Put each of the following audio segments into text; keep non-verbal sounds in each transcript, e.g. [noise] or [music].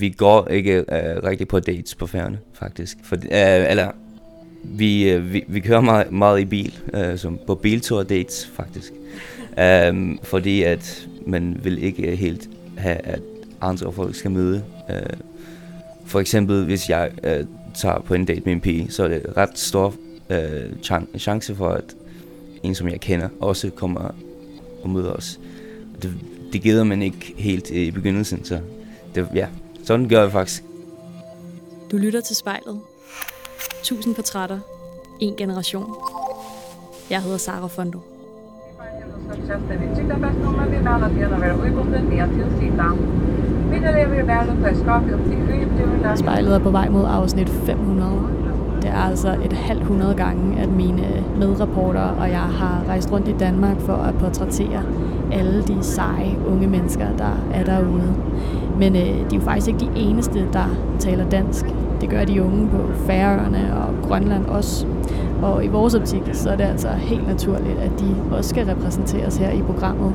vi går ikke uh, rigtig på dates på færgerne, faktisk. For, uh, eller, vi, uh, vi, vi kører meget, meget i bil, uh, som på biltur dates, faktisk. Um, fordi at man vil ikke helt have, at andre folk skal møde. Uh, for eksempel, hvis jeg uh, tager på en date med en pige, så er det ret stor uh, chance for, at en, som jeg kender, også kommer og møder os. Det, det gider man ikke helt i begyndelsen, så det, ja, sådan gør jeg faktisk. Du lytter til spejlet. Tusind portrætter. En generation. Jeg hedder Sara Fondo. Spejlet er på vej mod afsnit 500. Det er altså et halvt hundrede gange, at mine medreporter og jeg har rejst rundt i Danmark for at portrættere alle de seje unge mennesker, der er derude. Men øh, de er jo faktisk ikke de eneste, der taler dansk. Det gør de unge på Færøerne og Grønland også. Og i vores optik, så er det altså helt naturligt, at de også skal repræsenteres her i programmet.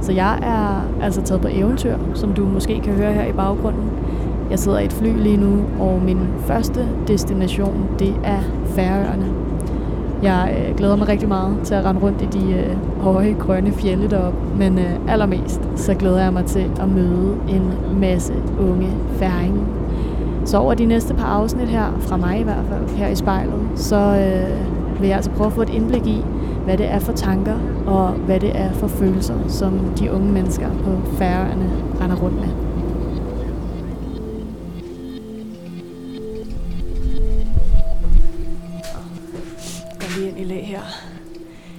Så jeg er altså taget på eventyr, som du måske kan høre her i baggrunden. Jeg sidder i et fly lige nu, og min første destination, det er Færøerne. Jeg øh, glæder mig rigtig meget til at rende rundt i de øh, høje, grønne fjelle deroppe, men øh, allermest så glæder jeg mig til at møde en masse unge færinger. Så over de næste par afsnit her, fra mig i hvert fald, her i spejlet, så øh, vil jeg altså prøve at få et indblik i, hvad det er for tanker, og hvad det er for følelser, som de unge mennesker på færøerne render rundt med.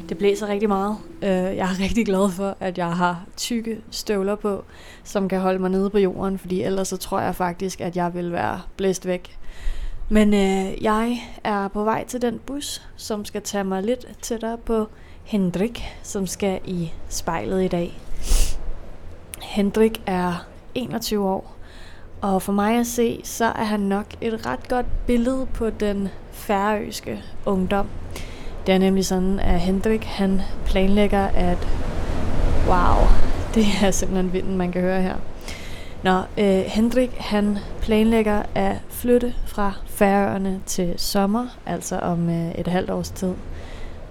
Det blæser rigtig meget. Øh, jeg er rigtig glad for, at jeg har tykke støvler på, som kan holde mig nede på jorden, fordi ellers så tror jeg faktisk, at jeg vil være blæst væk. Men øh, jeg er på vej til den bus, som skal tage mig lidt tættere på Hendrik, som skal i spejlet i dag. Hendrik er 21 år, og for mig at se, så er han nok et ret godt billede på den færøske ungdom. Det er nemlig sådan, at Hendrik han planlægger at... Wow, det er simpelthen vinden, man kan høre her. Nå, øh, Hendrik han planlægger at flytte fra Færøerne til sommer, altså om øh, et halvt års tid.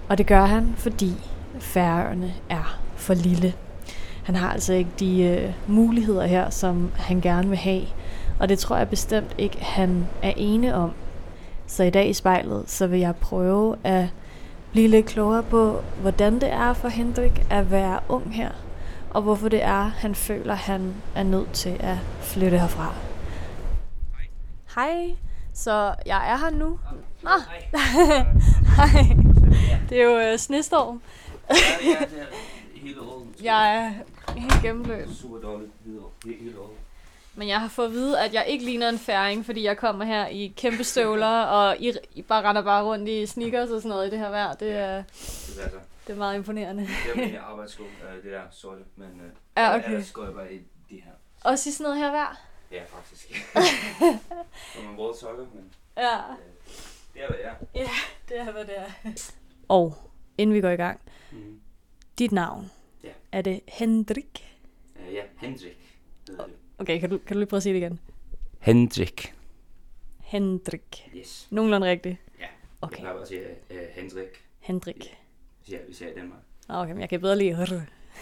Og det gør han, fordi Færøerne er for lille. Han har altså ikke de øh, muligheder her, som han gerne vil have. Og det tror jeg bestemt ikke, han er ene om. Så i dag i spejlet, så vil jeg prøve at blive lidt klogere på, hvordan det er for Hendrik at være ung her, og hvorfor det er, han føler, han er nødt til at flytte herfra. Hej, så jeg er her nu. Nå, hej. [laughs] Det er jo uh, snestorm. ja, ja, det er hele året. Jeg er helt gennemblødt. Super dårligt hele året. Men jeg har fået at vide, at jeg ikke ligner en færing, fordi jeg kommer her i kæmpe støvler, [laughs] og I, I bare render bare rundt i sneakers og sådan noget i det her vejr. Det er, Det er så. det er meget imponerende. Det er mine [laughs] arbejdssko, øh, det der sorte, men øh, Ja, okay. ellers går jeg bare i de her. Også i sådan noget her vejr? Ja, faktisk. Som en våd sokker, men Ja. det er hvad det er. Ja, det er, hvad det er. [laughs] Og inden vi går i gang, Mm. dit navn, Ja. er det Hendrik? Uh, ja, Hendrik hedder det. Okay, kan du, kan du lige prøve at sige det igen? Hendrik. Hendrik. Yes. Nogenlunde rigtigt. Ja. Okay, Jeg plejer bare at sige uh, Hendrik. Hendrik. Ja, vi siger i Danmark. Ah, Okay, men jeg kan bedre lide Hr.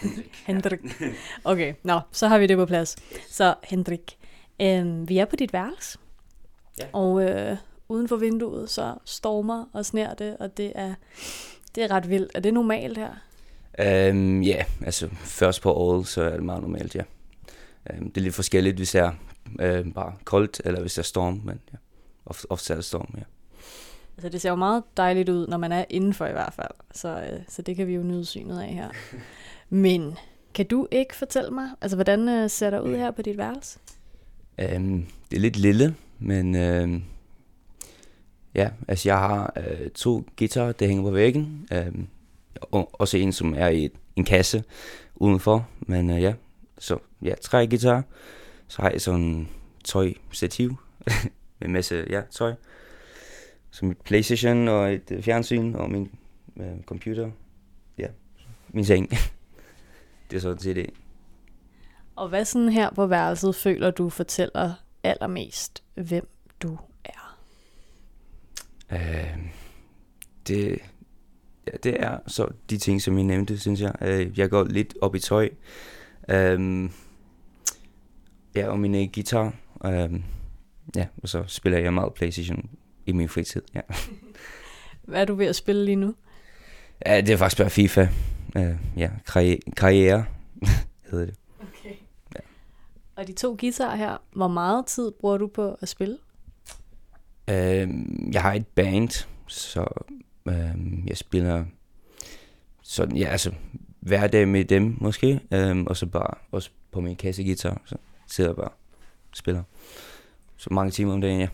Hendrik. Hendrik. [laughs] Okay, nå, så har vi det på plads. Så Hendrik, øhm, vi er på dit værelse. Ja. Og øh, uden for vinduet, så stormer og sner det, og det er, det er ret vildt. Er det normalt her? Um, ja, altså først på året, så er det meget normalt, ja. Um, det er lidt forskelligt, hvis det er uh, bare koldt, eller hvis der er storm, men ja, ofte, ofte er det storm, ja. Altså, det ser jo meget dejligt ud, når man er indenfor i hvert fald. Så, øh, så det kan vi jo nyde synet af her. [laughs] Men kan du ikke fortælle mig, altså hvordan øh, ser der ud her på dit værelse? Um, det er lidt lille, men um, ja, altså jeg har uh, to guitarer, der hænger på væggen. Um, og også en, som er i en kasse udenfor, men uh, ja, så ja, tre guitarer. Så har jeg sådan en tøj-stativ [laughs] med en masse ja, tøj. Så mit Playstation og et øh, fjernsyn og min øh, computer. Ja, min seng. [laughs] det er sådan set det. Og hvad sådan her på værelset føler du fortæller allermest, hvem du er? Øh, det, ja, det er så de ting, som I nævnte, synes jeg. Øh, jeg går lidt op i tøj. Øh, ja, og min guitar. Øh, ja, og så spiller jeg meget Playstation i min fritid. Ja. [laughs] Hvad er du ved at spille lige nu? Ja, det er faktisk bare FIFA. Uh, ja, karri- karriere [laughs] hedder det. Okay. Ja. Og de to guitarer her, hvor meget tid bruger du på at spille? Uh, jeg har et band, så uh, jeg spiller sådan, ja, altså hver dag med dem måske, uh, og så bare også på min kassegitar, så sidder jeg bare spiller. Så mange timer om dagen, ja.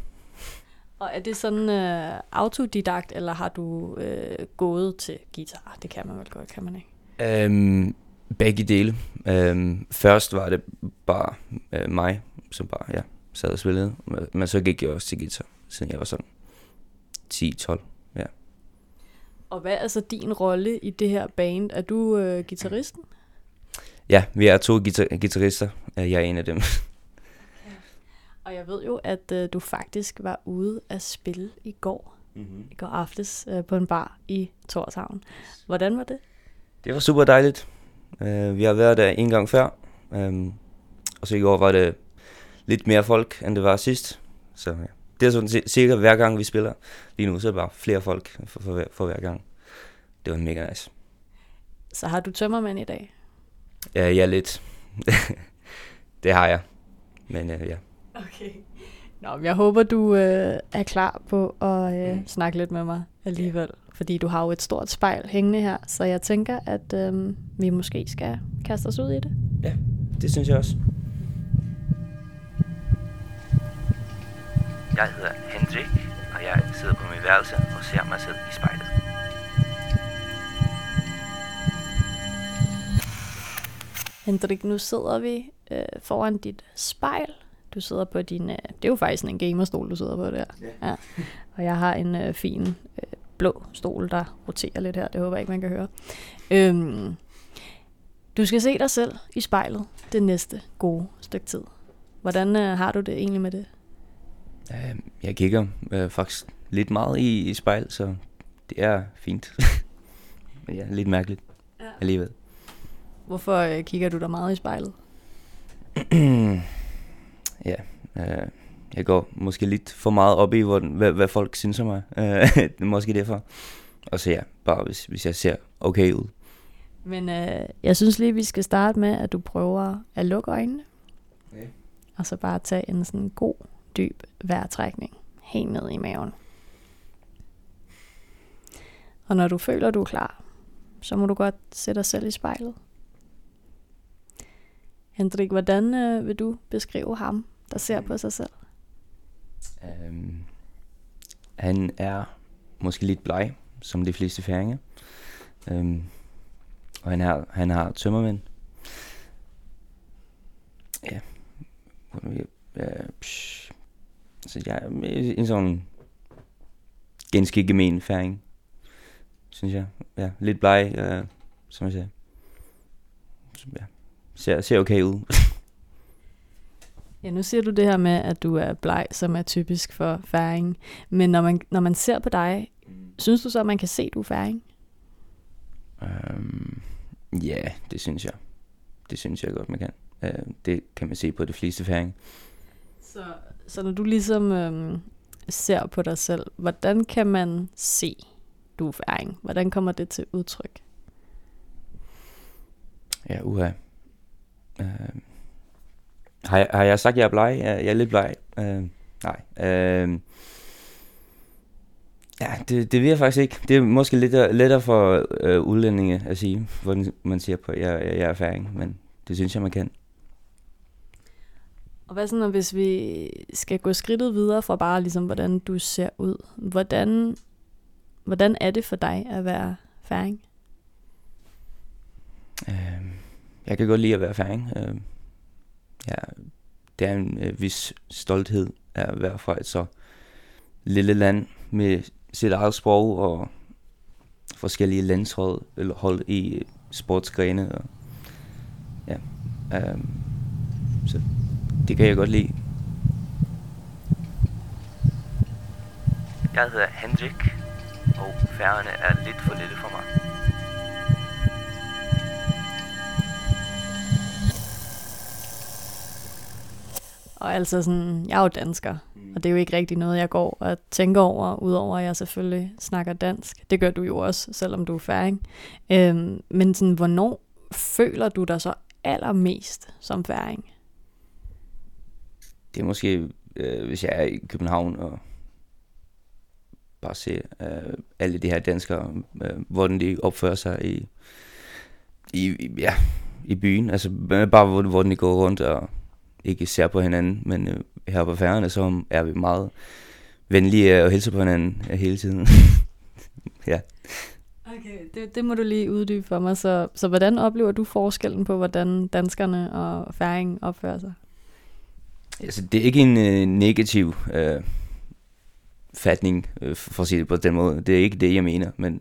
Og er det sådan øh, autodidakt, eller har du øh, gået til guitar? Det kan man vel godt, kan man ikke? Um, begge dele. Um, først var det bare uh, mig, som bare ja, sad og spillede. Men så gik jeg også til guitar, siden jeg var sådan 10-12. Ja. Og hvad er så din rolle i det her band? Er du øh, guitaristen? Ja, vi er to guitar- guitarister. Jeg er en af dem. Og jeg ved jo, at øh, du faktisk var ude at spille i går, mm-hmm. i går aftes, øh, på en bar i Torshavn. Hvordan var det? Det var super dejligt. Uh, vi har været der en gang før, um, og så i går var det lidt mere folk, end det var sidst. Så ja. det er sådan cirka hver gang, vi spiller. Lige nu så er det bare flere folk for, for, hver, for hver gang. Det var mega nice. Så har du tømmermand i dag? Ja, ja lidt. [laughs] det har jeg. Men uh, ja. Okay. Nå, jeg håber, du øh, er klar på at øh, mm. snakke lidt med mig alligevel. Fordi du har jo et stort spejl hængende her, så jeg tænker, at øh, vi måske skal kaste os ud i det. Ja, det synes jeg også. Jeg hedder Hendrik, og jeg sidder på min værelse og ser mig selv i spejlet. Hendrik, nu sidder vi øh, foran dit spejl, du sidder på din... Øh, det er jo faktisk en gamerstol, du sidder på der. Ja. ja. Og jeg har en øh, fin øh, blå stol, der roterer lidt her. Det håber jeg ikke, man kan høre. Øhm, du skal se dig selv i spejlet det næste gode stykke tid. Hvordan øh, har du det egentlig med det? Øh, jeg kigger øh, faktisk lidt meget i, i spejl, så det er fint. [laughs] Men ja, lidt mærkeligt ja. alligevel. Hvorfor øh, kigger du der meget i spejlet? [clears throat] ja, øh, jeg går måske lidt for meget op i, hvor, hvad, hvad folk synes om mig. [laughs] Øh, måske derfor. Og så ja, bare hvis, hvis jeg ser okay ud. Men øh, jeg synes lige, vi skal starte med, at du prøver at lukke øjnene. Okay. Og så bare tage en sådan god, dyb vejrtrækning helt ned i maven. Og når du føler, du er klar, så må du godt sætte dig selv i spejlet. Hendrik, hvordan øh, vil du beskrive ham, der ser på sig selv? Um, han er måske lidt bleg, som de fleste færinger. Um, og han har, han har tømmermænd. Ja. ja psh. Så jeg er en sådan ganske gemen færing, synes jeg. Ja, lidt bleg, uh, som jeg siger. Så, ja, ser, ser okay ud. [laughs] Ja, nu siger du det her med, at du er bleg, som er typisk for færing. Men når man, når man ser på dig, synes du så, at man kan se, at du er færing? Um, ja, det synes jeg. Det synes jeg godt, man kan. Uh, det kan man se på de fleste færing. Så, så når du ligesom øhm, ser på dig selv, hvordan kan man se, du er færing? Hvordan kommer det til udtryk? Ja, uha. Uh, har jeg, har jeg sagt, at jeg er bleg? Jeg er lidt bleg. Uh, nej. Uh, ja, det, det ved jeg faktisk ikke. Det er måske lidt lettere for uh, udlændinge at sige, hvordan man siger på, at jeg, jeg er erfaring, men det synes jeg, man kan. Og hvad så, når hvis vi skal gå skridtet videre fra bare ligesom, hvordan du ser ud? Hvordan, hvordan er det for dig at være færing? Uh, jeg kan godt lide at være færing. Øh, ja, det er en øh, vis stolthed at være fra et så lille land med sit eget sprog og forskellige landshold eller hold i sportsgrene. Og, ja, øh, så det kan jeg godt lide. Jeg hedder Hendrik, og færgerne er lidt for lille for mig. Og altså sådan, jeg er jo dansker, og det er jo ikke rigtig noget, jeg går og tænker over, udover at jeg selvfølgelig snakker dansk. Det gør du jo også, selvom du er færing. Øhm, men sådan, hvornår føler du dig så allermest som færing? Det er måske, øh, hvis jeg er i København og bare se øh, alle de her danskere, øh, hvordan de opfører sig i, i, ja, i byen. Altså bare hvordan, hvordan de går rundt og ikke ser på hinanden. Men øh, her på færgerne, så er vi meget venlige og hilser på hinanden hele tiden. [laughs] ja. Okay, det, det må du lige uddybe for mig. Så, så hvordan oplever du forskellen på, hvordan danskerne og færingen opfører sig? Altså, det er ikke en øh, negativ øh, fatning, øh, for at sige det på den måde. Det er ikke det, jeg mener, men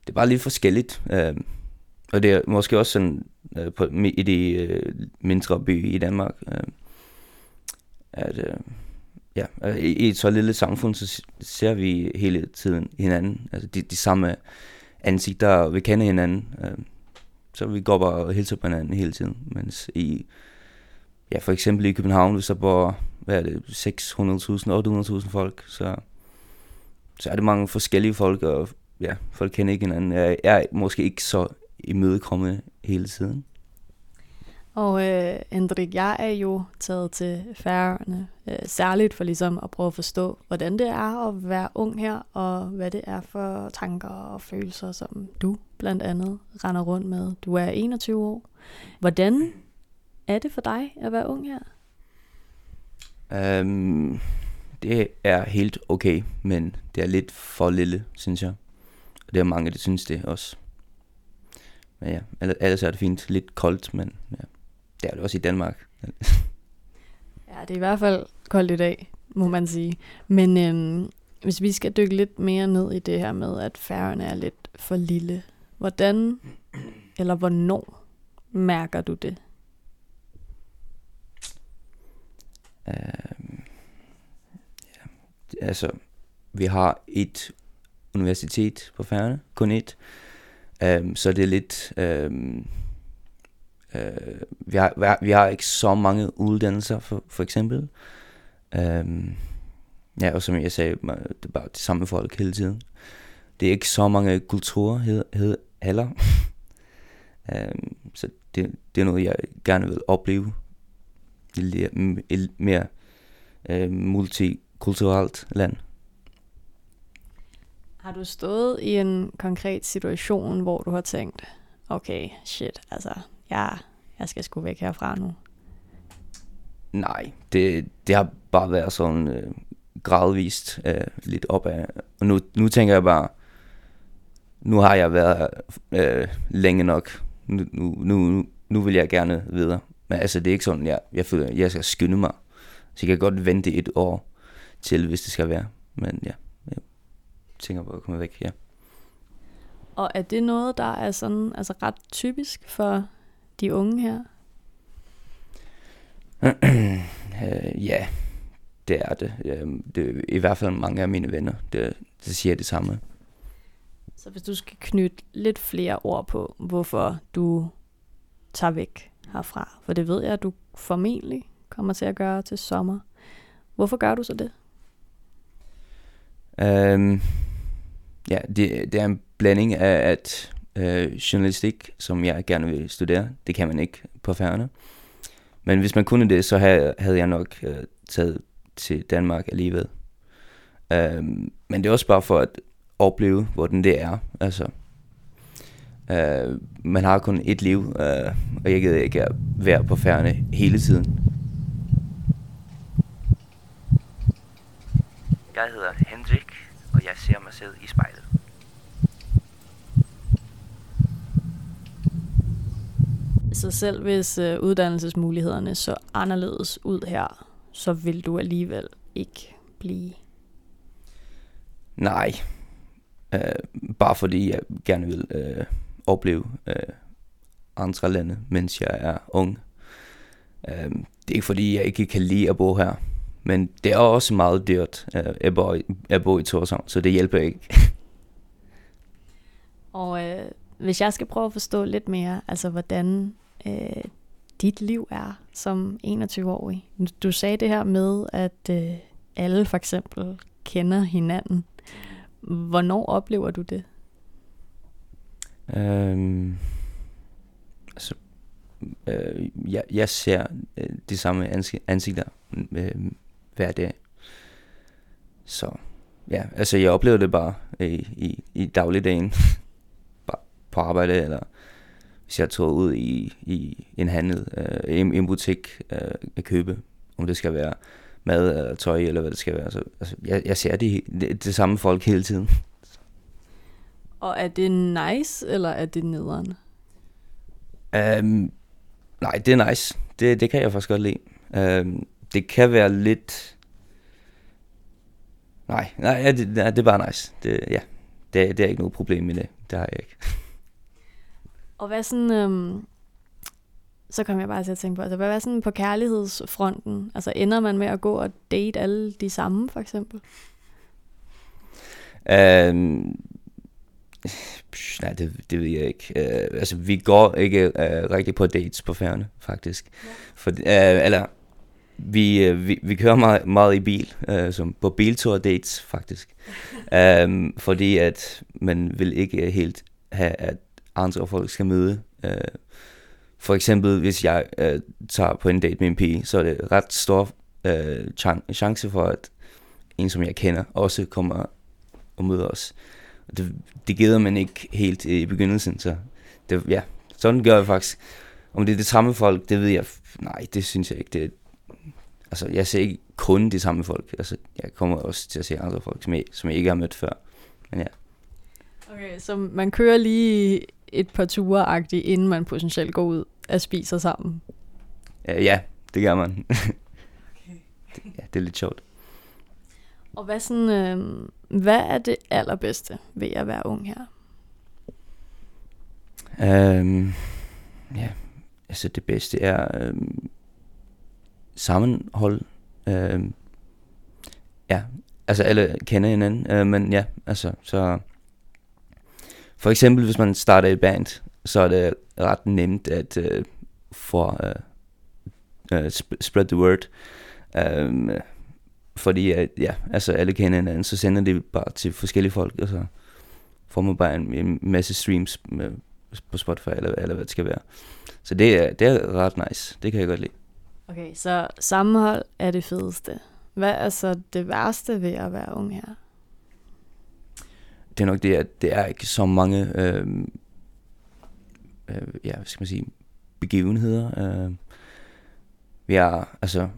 det er bare lidt forskelligt. Øh, og det er måske også sådan øh, på, i de øh, mindre byer i Danmark, øh, at øh, ja, i, i et så lille samfund, så ser vi hele tiden hinanden. Altså de, de samme ansigter, vi kender hinanden. Øh, så vi går bare og hilser på hinanden hele tiden. Mens i, ja, for eksempel i København, hvis der bor, hvad er det, 600.000, 800.000 folk, så, så er det mange forskellige folk, og ja, folk kender ikke hinanden. Jeg er måske ikke så imødekommende hele tiden. Og øh, Hendrik, jeg er jo taget til færgerne, øh, særligt for ligesom at prøve at forstå, hvordan det er at være ung her, og hvad det er for tanker og følelser, som du blandt andet render rundt med. Du er 21 år. Hvordan er det for dig at være ung her? Um, det er helt okay, men det er lidt for lille, synes jeg. Og det er mange, der synes det også. Men ja, ellers er det fint. Lidt koldt, men ja. Det er det også i Danmark. [laughs] ja, det er i hvert fald koldt i dag, må man sige. Men øhm, hvis vi skal dykke lidt mere ned i det her med, at færgerne er lidt for lille. Hvordan eller hvornår mærker du det? Um, ja. Altså, vi har et universitet på færgerne, kun et. Øhm, så det er lidt... Øhm, Øh, vi, har, vi har ikke så mange uddannelser, for, for eksempel. Øhm, ja, og som jeg sagde, det er bare det samme folk hele tiden. Det er ikke så mange kulturer hed, hed, heller. [laughs] øhm, så det, det er noget, jeg gerne vil opleve. Et, et mere øh, multikulturelt land. Har du stået i en konkret situation, hvor du har tænkt, okay, shit, altså, jeg, jeg skal sgu væk herfra nu? Nej, det, det har bare været sådan øh, gradvist øh, lidt opad. Og nu, nu tænker jeg bare, nu har jeg været øh, længe nok. Nu, nu, nu, nu vil jeg gerne videre. Men altså, det er ikke sådan, jeg, jeg føler, jeg skal skynde mig. Så jeg kan godt vente et år til, hvis det skal være. Men ja, tænker på at komme væk, ja. Og er det noget, der er sådan altså ret typisk for de unge her? [clears throat] øh, ja, det er det. det er I hvert fald mange af mine venner, det, det siger det samme. Så hvis du skal knytte lidt flere ord på, hvorfor du tager væk herfra, for det ved jeg, at du formentlig kommer til at gøre til sommer. Hvorfor gør du så det? Um, ja, det, det er en blanding af, at øh, journalistik, som jeg gerne vil studere. Det kan man ikke på færgerne. Men hvis man kunne det, så havde, havde jeg nok øh, taget til Danmark alligevel. Øh, men det er også bare for at opleve, hvordan det er. Altså, øh, man har kun et liv, øh, og jeg gider ikke at være på færgerne hele tiden. Jeg hedder jeg ser mig selv i spejlet. Så selv hvis øh, uddannelsesmulighederne så anderledes ud her, så vil du alligevel ikke blive? Nej. Øh, bare fordi jeg gerne vil øh, opleve øh, andre lande, mens jeg er ung. Øh, det er ikke fordi, jeg ikke kan lide at bo her, Men det er også meget dyrt øh, at, bo, at bo i Torshavn, så det hjælper ikke. [laughs] Og øh, hvis jeg skal prøve at forstå lidt mere, altså hvordan øh, dit liv er som 21-årig. Du sagde det her med, at øh, alle for eksempel kender hinanden. Hvornår oplever du det? Øhm, altså, øh, jeg, jeg ser øh, de samme ansigter øh, hver dag. Så ja, altså jeg oplever det bare i, i, i dagligdagen. [laughs] bare på arbejde, eller hvis jeg tager ud i, i en handel, øh, en, en butik øh, at købe, om det skal være mad eller tøj, eller hvad det skal være. Så, altså, jeg, jeg ser de, det, det samme folk hele tiden. Og er det nice, eller er det nederen? Um, nej, det er nice. Det, det kan jeg faktisk godt lide. Um, det kan være lidt... Nej, nej, ja, det, nej, det er bare nice. Det, ja, det, det er ikke noget problem med det. Det har jeg ikke. [laughs] Og hvad sådan... Øhm, så kom jeg bare til at tænke på, altså hvad er sådan på kærlighedsfronten? Altså ender man med at gå og date alle de samme, for eksempel? Um, Psh, nej, det, det ved jeg ikke. Uh, altså, vi går ikke uh, rigtig på dates på færgerne, faktisk. Ja. For, uh, eller, vi, øh, vi, vi kører meget, meget i bil, øh, som på biltur dates, faktisk. um, fordi at man vil ikke helt have, at andre folk skal møde. Uh, for eksempel, hvis jeg uh, tager på en date med en pige, så er det ret stor uh, chance for, at en, som jeg kender, også kommer og møder os det, det gider man ikke helt i begyndelsen, så det, ja, sådan gør jeg faktisk. Om det er det samme folk, det ved jeg, nej, det synes jeg ikke. Det, altså, jeg ser ikke kun de samme folk. Altså, jeg kommer også til at se andre folk, som jeg, som jeg ikke har mødt før. Men ja. Okay, så man kører lige et par ture inden man potentielt går ud og spiser sammen? Ja, ja det gør man. okay. [laughs] ja, det er lidt sjovt. Og hvad, sådan, øh, hvad er det allerbedste ved at være ung her? Um, ja, altså det bedste er um, sammenhold. Øh, ja, altså alle kender hinanden, øh, men ja, altså så... For eksempel, hvis man starter et band, så er det ret nemt at øh, få uh, øh, øh, sp- spread the word. Um, fordi at, ja, altså alle kender hinanden, så sender det bare til forskellige folk, og så får man bare en, en masse streams med, på Spotify, eller, eller hvad det skal være. Så det er, det er ret nice. Det kan jeg godt lide. Okay, så sammenhold er det fedeste. Hvad er så det værste ved at være ung her? Det er nok det, at det er ikke så mange, øh, øh, ja, hvad skal man sige, begivenheder. Øh, vi er, altså,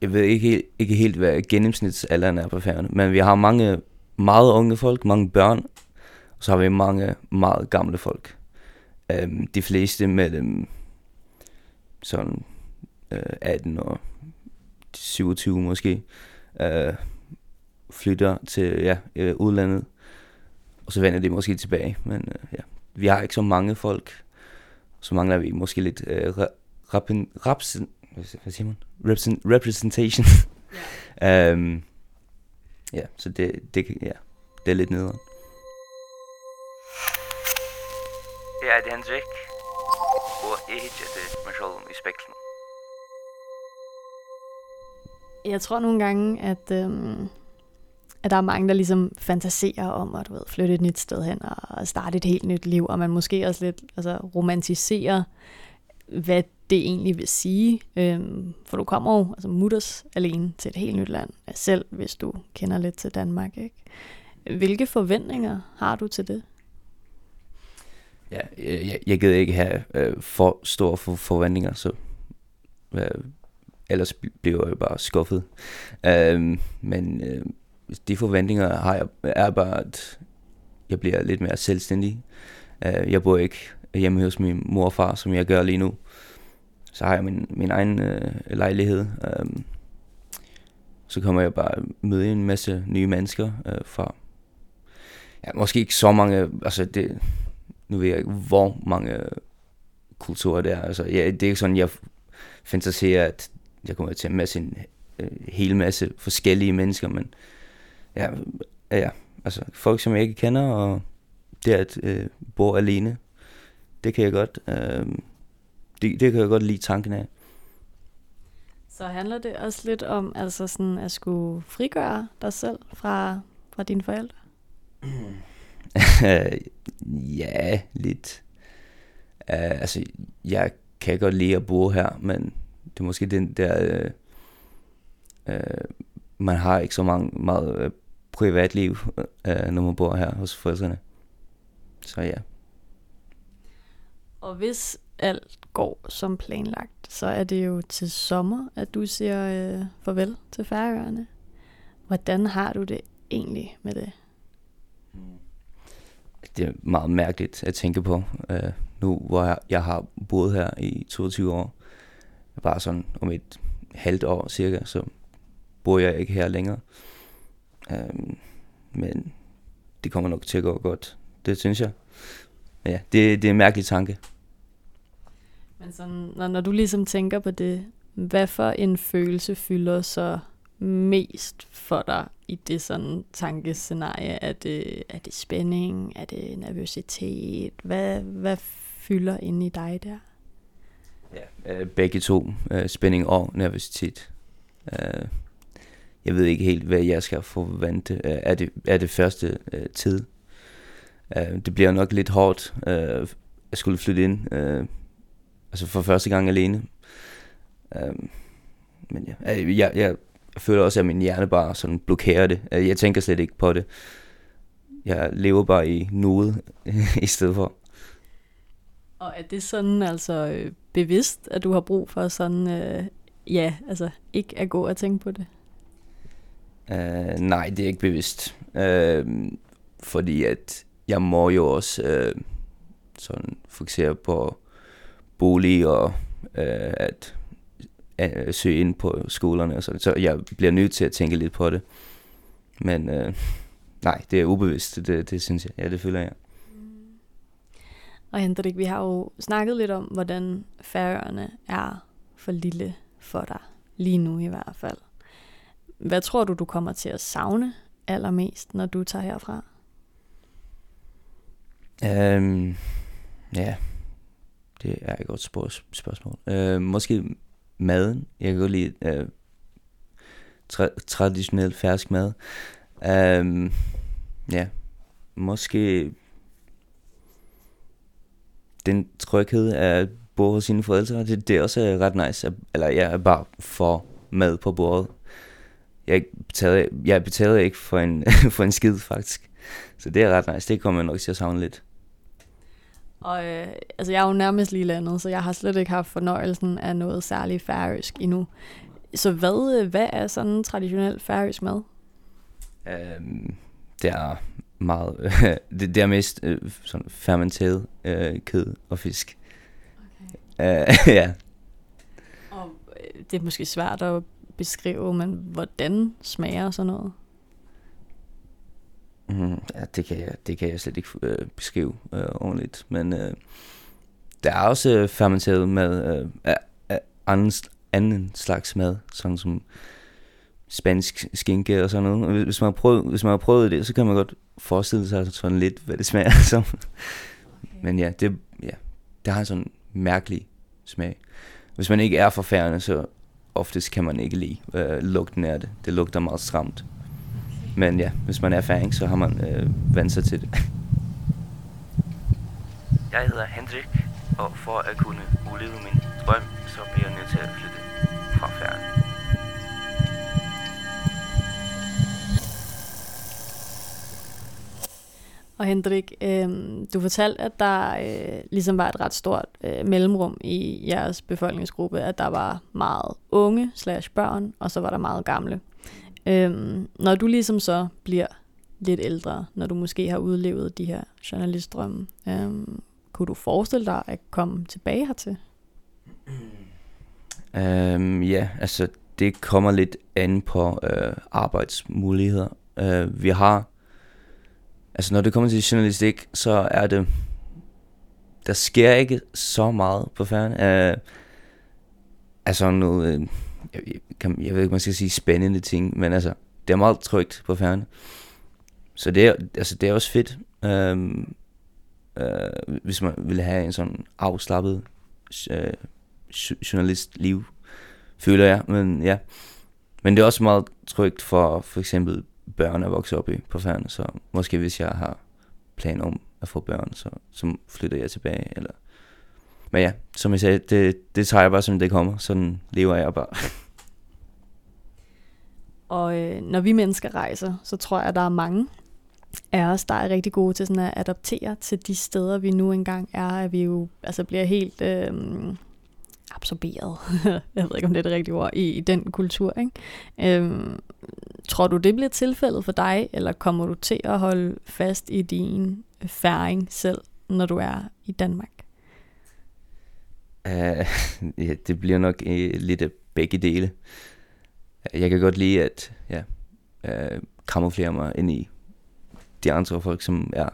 jeg ved ikke, ikke helt, hvad gennemsnitsalderen er på færgerne, men vi har mange meget unge folk, mange børn, og så har vi mange meget gamle folk. Øh, de fleste mellem sådan uh, 18 og 27 måske, uh, flytter til ja, uh, udlandet, og så vender de måske tilbage. Men uh, ja, vi har ikke så mange folk, så mangler vi måske lidt uh, rappen, rapsen, hvad siger man? Represent, representation. Ja. um, [laughs] ja, så det, det, ja, det er lidt nederen. Jeg er Henrik, og jeg hedder Marshall i Spektrum. Jeg tror nogle gange, at, øhm, at der er mange, der ligesom fantaserer om at du ved, flytte et nyt sted hen og starte et helt nyt liv, og man måske også lidt altså, romantiserer, hvad det egentlig vil sige. Øhm, for du kommer jo altså mutters alene til et helt nyt land, selv hvis du kender lidt til Danmark. Ikke? Hvilke forventninger har du til det? Ja, jeg, jeg gider ikke have øh, for store for, forventninger, så øh, ellers bliver jeg bare skuffet. Øh, men øh, de forventninger har jeg, er bare, at jeg bliver lidt mere selvstændig. Øh, jeg bor ikke hjemme hos min mor og far, som jeg gør lige nu så har jeg min, min egen øh, lejlighed. Øh, så kommer jeg bare møde en masse nye mennesker øh, fra, ja, måske ikke så mange, altså det, nu ved jeg ikke, hvor mange kulturer der er. Altså, ja, det er ikke sådan, jeg fantaserer, at jeg kommer til at masse en øh, hel masse forskellige mennesker, men ja, ja, altså folk, som jeg ikke kender, og det at øh, bo alene, det kan jeg godt, øh, det, det kan jeg godt lide tanken af. Så handler det også lidt om altså sådan at skulle frigøre dig selv fra, fra dine forældre? [laughs] ja, lidt. Uh, altså, jeg kan godt lide at bo her, men det er måske den der... Uh, uh, man har ikke så mange, meget uh, privatliv, uh, når man bor her hos forældrene. Så ja. Og hvis alt går som planlagt, så er det jo til sommer, at du siger øh, farvel til Færøerne. Hvordan har du det egentlig med det? Det er meget mærkeligt at tænke på, uh, nu hvor jeg, jeg har boet her i 22 år. Bare sådan om et halvt år cirka, så bor jeg ikke her længere. Øhm, men det kommer nok til at gå godt. Det synes jeg. Ja, det, det er en mærkelig tanke. Men sådan, når, når du ligesom tænker på det, hvad for en følelse fylder så mest for dig i det sådan tankescenarie? Er det, er det spænding? Er det nervøsitet? Hvad, hvad fylder inde i dig der? Ja, øh, begge to. Øh, spænding og nervøsitet. Øh, jeg ved ikke helt, hvad jeg skal forvente. Øh, er, det, er det første øh, tid? Øh, det bliver nok lidt hårdt øh, at skulle flytte ind. Øh, altså for første gang alene. Um, men ja, jeg, jeg, jeg føler også, at min hjerne bare sådan blokerer det. Øh, jeg tænker slet ikke på det. Jeg lever bare i nuet [laughs] i stedet for. Og er det sådan altså bevidst, at du har brug for sådan, øh, ja, altså ikke at gå og tænke på det? Uh, nej, det er ikke bevidst. Uh, fordi at jeg må jo også uh, sådan fokusere på bolig og uh, at, uh, søge ind på skolerne og sådan. Så jeg bliver nødt til at tænke lidt på det. Men uh, nej, det er ubevidst, det, det synes jeg. Ja, det føler jeg. Og Hendrik, vi har jo snakket lidt om, hvordan færøerne er for lille for dig. Lige nu i hvert fald. Hvad tror du, du kommer til at savne allermest, når du tager herfra? Um, ja, det er et godt spørgsmål. Uh, måske maden. Jeg kan godt lide uh, tra- traditionel fersk mad. Um, ja, måske den tryghed af at bo hos sine forældre, det, det er også ret nice. Eller jeg er bare for mad på bordet. Jeg betaler, jeg betaler ikke for en, [laughs] for en skid, faktisk. Så det er ret nice. Det kommer jeg nok til at savne lidt. Og øh, altså, jeg er jo nærmest lige landet, så jeg har slet ikke haft fornøjelsen af noget særligt færøsk endnu. Så hvad, øh, hvad er sådan en traditionel færøsk mad? Um, det er meget, [laughs] det, det er mest øh, sådan fermenteret øh, kød og fisk. Okay. Uh, [laughs] ja. Og øh, det er måske svært at beskrive, men hvordan smager sådan noget? Mm, ja, det kan jeg, det kan jeg slet ikke øh, beskrive øh, ordentligt. Men øh, der er også øh, fermenteret mad, øh, øh, anden, anden slags mad, sådan som spansk skinke og sådan noget. Hvis man, har prøvet, hvis man har prøvet det, så kan man godt forestille sig sådan lidt, hvad det smager [laughs] som. Okay. Men ja, det, ja, det har en sådan mærkelig smag. Hvis man ikke er forfærdende, så oftest kan man ikke lide øh, lugten af det. Det lugter meget stramt. Men ja, hvis man er færing, så har man øh, vandt sig til det. Jeg hedder Hendrik, og for at kunne udleve min drøm, så bliver jeg nødt til at flytte Og Hendrik, øh, du fortalte, at der øh, ligesom var et ret stort øh, mellemrum i jeres befolkningsgruppe, at der var meget unge slash børn, og så var der meget gamle. Øh, når du ligesom så bliver lidt ældre, når du måske har udlevet de her journalistdrømme, øh, kunne du forestille dig at komme tilbage hertil? Um, ja, altså det kommer lidt an på øh, arbejdsmuligheder. Uh, vi har, altså når det kommer til journalistik, så er det, der sker ikke så meget på færden. Uh, øh, altså noget, Uh, jeg, kan, jeg ved ikke, man skal sige spændende ting, men altså, det er meget trygt på færgen. Så det er, altså, det er også fedt, uh, uh, hvis man vil have en sådan afslappet uh, journalistliv, føler jeg. Men ja, men det er også meget trygt for for eksempel børn er vokset op i på færden, så måske hvis jeg har plan om at få børn, så, så flytter jeg tilbage, eller men ja, som jeg sagde, det, det tager jeg bare, som det kommer. Sådan lever jeg bare. [laughs] Og øh, når vi mennesker rejser, så tror jeg, at der er mange af os, der er rigtig gode til sådan at adoptere til de steder, vi nu engang er, at vi jo altså bliver helt øh, absorberet, [laughs] jeg ved ikke, om det er det rigtige ord, i, i den kultur. Ikke? Øh, tror du, det bliver tilfældet for dig, eller kommer du til at holde fast i din øh, færing selv, når du er i Danmark? Uh, [laughs] ja, det bliver nok uh, lidt af begge dele. Jeg kan godt lide at ja, uh, kamuflere mig ind i de andre folk, som er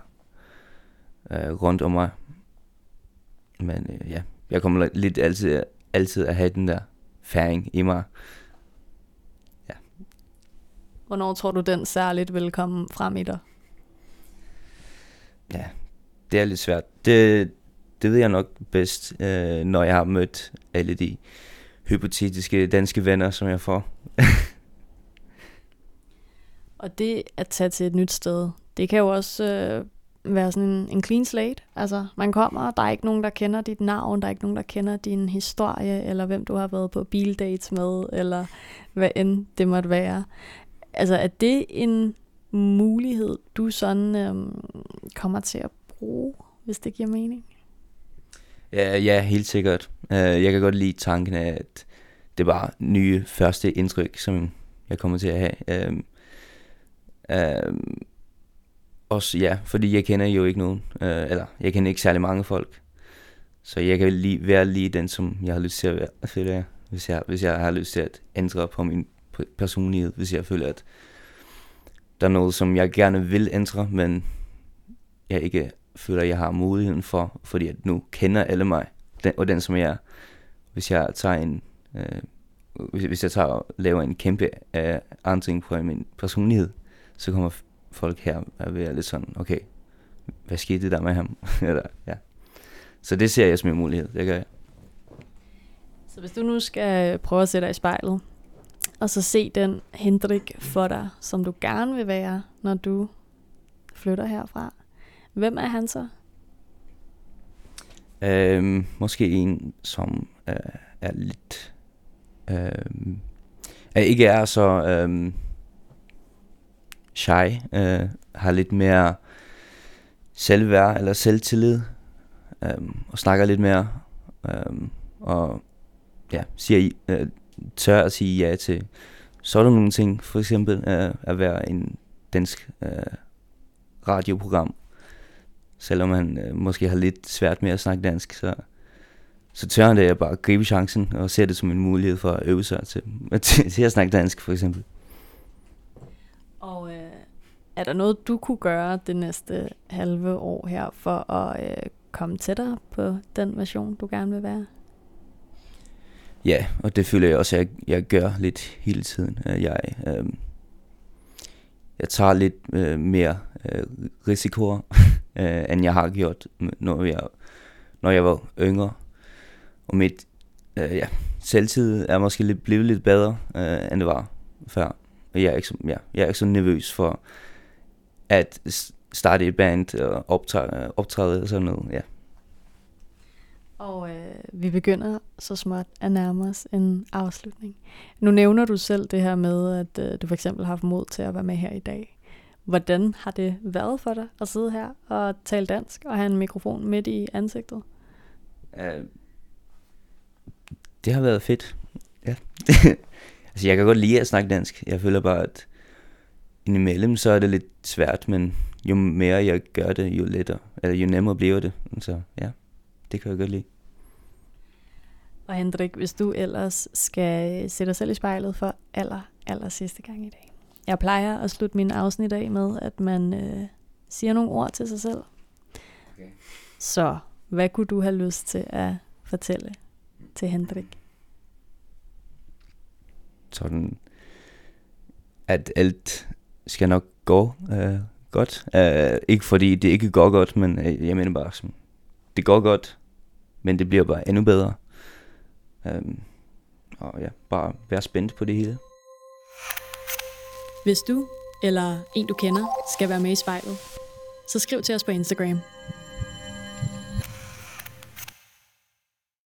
uh, rundt om mig. Men uh, ja, jeg kommer lidt altid, altid at have den der færing i mig. Hvornår tror du, den særligt vil komme frem i dig? Ja, det er lidt svært. Det, det ved jeg nok bedst, øh, når jeg har mødt alle de hypotetiske danske venner, som jeg får. [laughs] og det at tage til et nyt sted, det kan jo også øh, være sådan en, en clean slate. Altså, man kommer, der er ikke nogen, der kender dit navn, der er ikke nogen, der kender din historie, eller hvem du har været på bildates med, eller hvad end det måtte være. Altså, er det en mulighed, du sådan øhm, kommer til at bruge, hvis det giver mening? Ja, ja, helt sikkert. Uh, jeg kan godt lide tanken af, at det var nye første indtryk, som jeg kommer til at have. Uh, uh, også ja, fordi jeg kender jo ikke nogen, uh, eller jeg kender ikke særlig mange folk. Så jeg kan lige være lige den, som jeg har lyst til at være, føler jeg. Hvis jeg, hvis jeg har lyst til at ændre på min personlighed, hvis jeg føler, at der er noget, som jeg gerne vil ændre, men jeg ikke føler, jeg har muligheden for, fordi at nu kender alle mig, den, og den som jeg er. Hvis jeg tager en, øh, hvis, hvis jeg tager og laver en kæmpe øh, ændring på min personlighed, så kommer folk her og være lidt sådan, okay, hvad skete der med ham? [laughs] Eller, ja. Så det ser jeg som en mulighed, det gør jeg. Så hvis du nu skal prøve at sætte dig i spejlet, og så se den Hendrik for dig, som du gerne vil være, når du flytter herfra, Hvem er han så? Øhm, måske en, som øh, er lidt... Øh, ikke er så øh, shy, øh, har lidt mere selvværd eller selvtillid, øh, og snakker lidt mere, øh, og ja, siger, øh, tør at sige ja til sådan nogle ting, for eksempel øh, at være en dansk øh, radioprogram, selvom han øh, måske har lidt svært med at snakke dansk, så, så tør han det at bare gribe chancen og se det som en mulighed for at øve sig til, [laughs] til, til at snakke dansk, for eksempel. Og øh, er der noget, du kunne gøre det næste halve år her, for at øh, komme tættere på den version, du gerne vil være? Ja, og det føler jeg også, at jeg, jeg gør lidt hele tiden. Øh, jeg, øh, jeg tager lidt øh, mere øh, risikoer [laughs] øh, end jeg har gjort, når jeg, når jeg var yngre. Og mit øh, ja, selvtid er måske lidt, blevet lidt bedre, øh, end det var før. Og jeg er, ikke så, ja, jeg er ikke så nervøs for at starte et band og optræde, optræde og sådan noget. Ja. Og øh, vi begynder så småt at nærme os en afslutning. Nu nævner du selv det her med, at øh, du for eksempel har haft mod til at være med her i dag. Hvordan har det været for dig at sidde her og tale dansk og have en mikrofon midt i ansigtet? Uh, det har været fedt. Ja. [laughs] altså, jeg kan godt lide at snakke dansk. Jeg føler bare, at indimellem så er det lidt svært, men jo mere jeg gør det, jo lettere, eller jo nemmere bliver det. Så ja, det kan jeg godt lide. Og Hendrik, hvis du ellers skal sætte dig selv i spejlet for aller, aller sidste gang i dag, jeg plejer at slutte mine afsnit af med, at man øh, siger nogle ord til sig selv. Okay. Så hvad kunne du have lyst til at fortælle til Hendrik? sådan, at alt skal nok gå øh, godt. Øh, ikke fordi det ikke går godt, men øh, jeg mener bare sådan, det går godt, men det bliver bare endnu bedre. Øhm, og ja, bare være spændt på det hele. Hvis du eller en du kender skal være med i spejlet, så skriv til os på Instagram.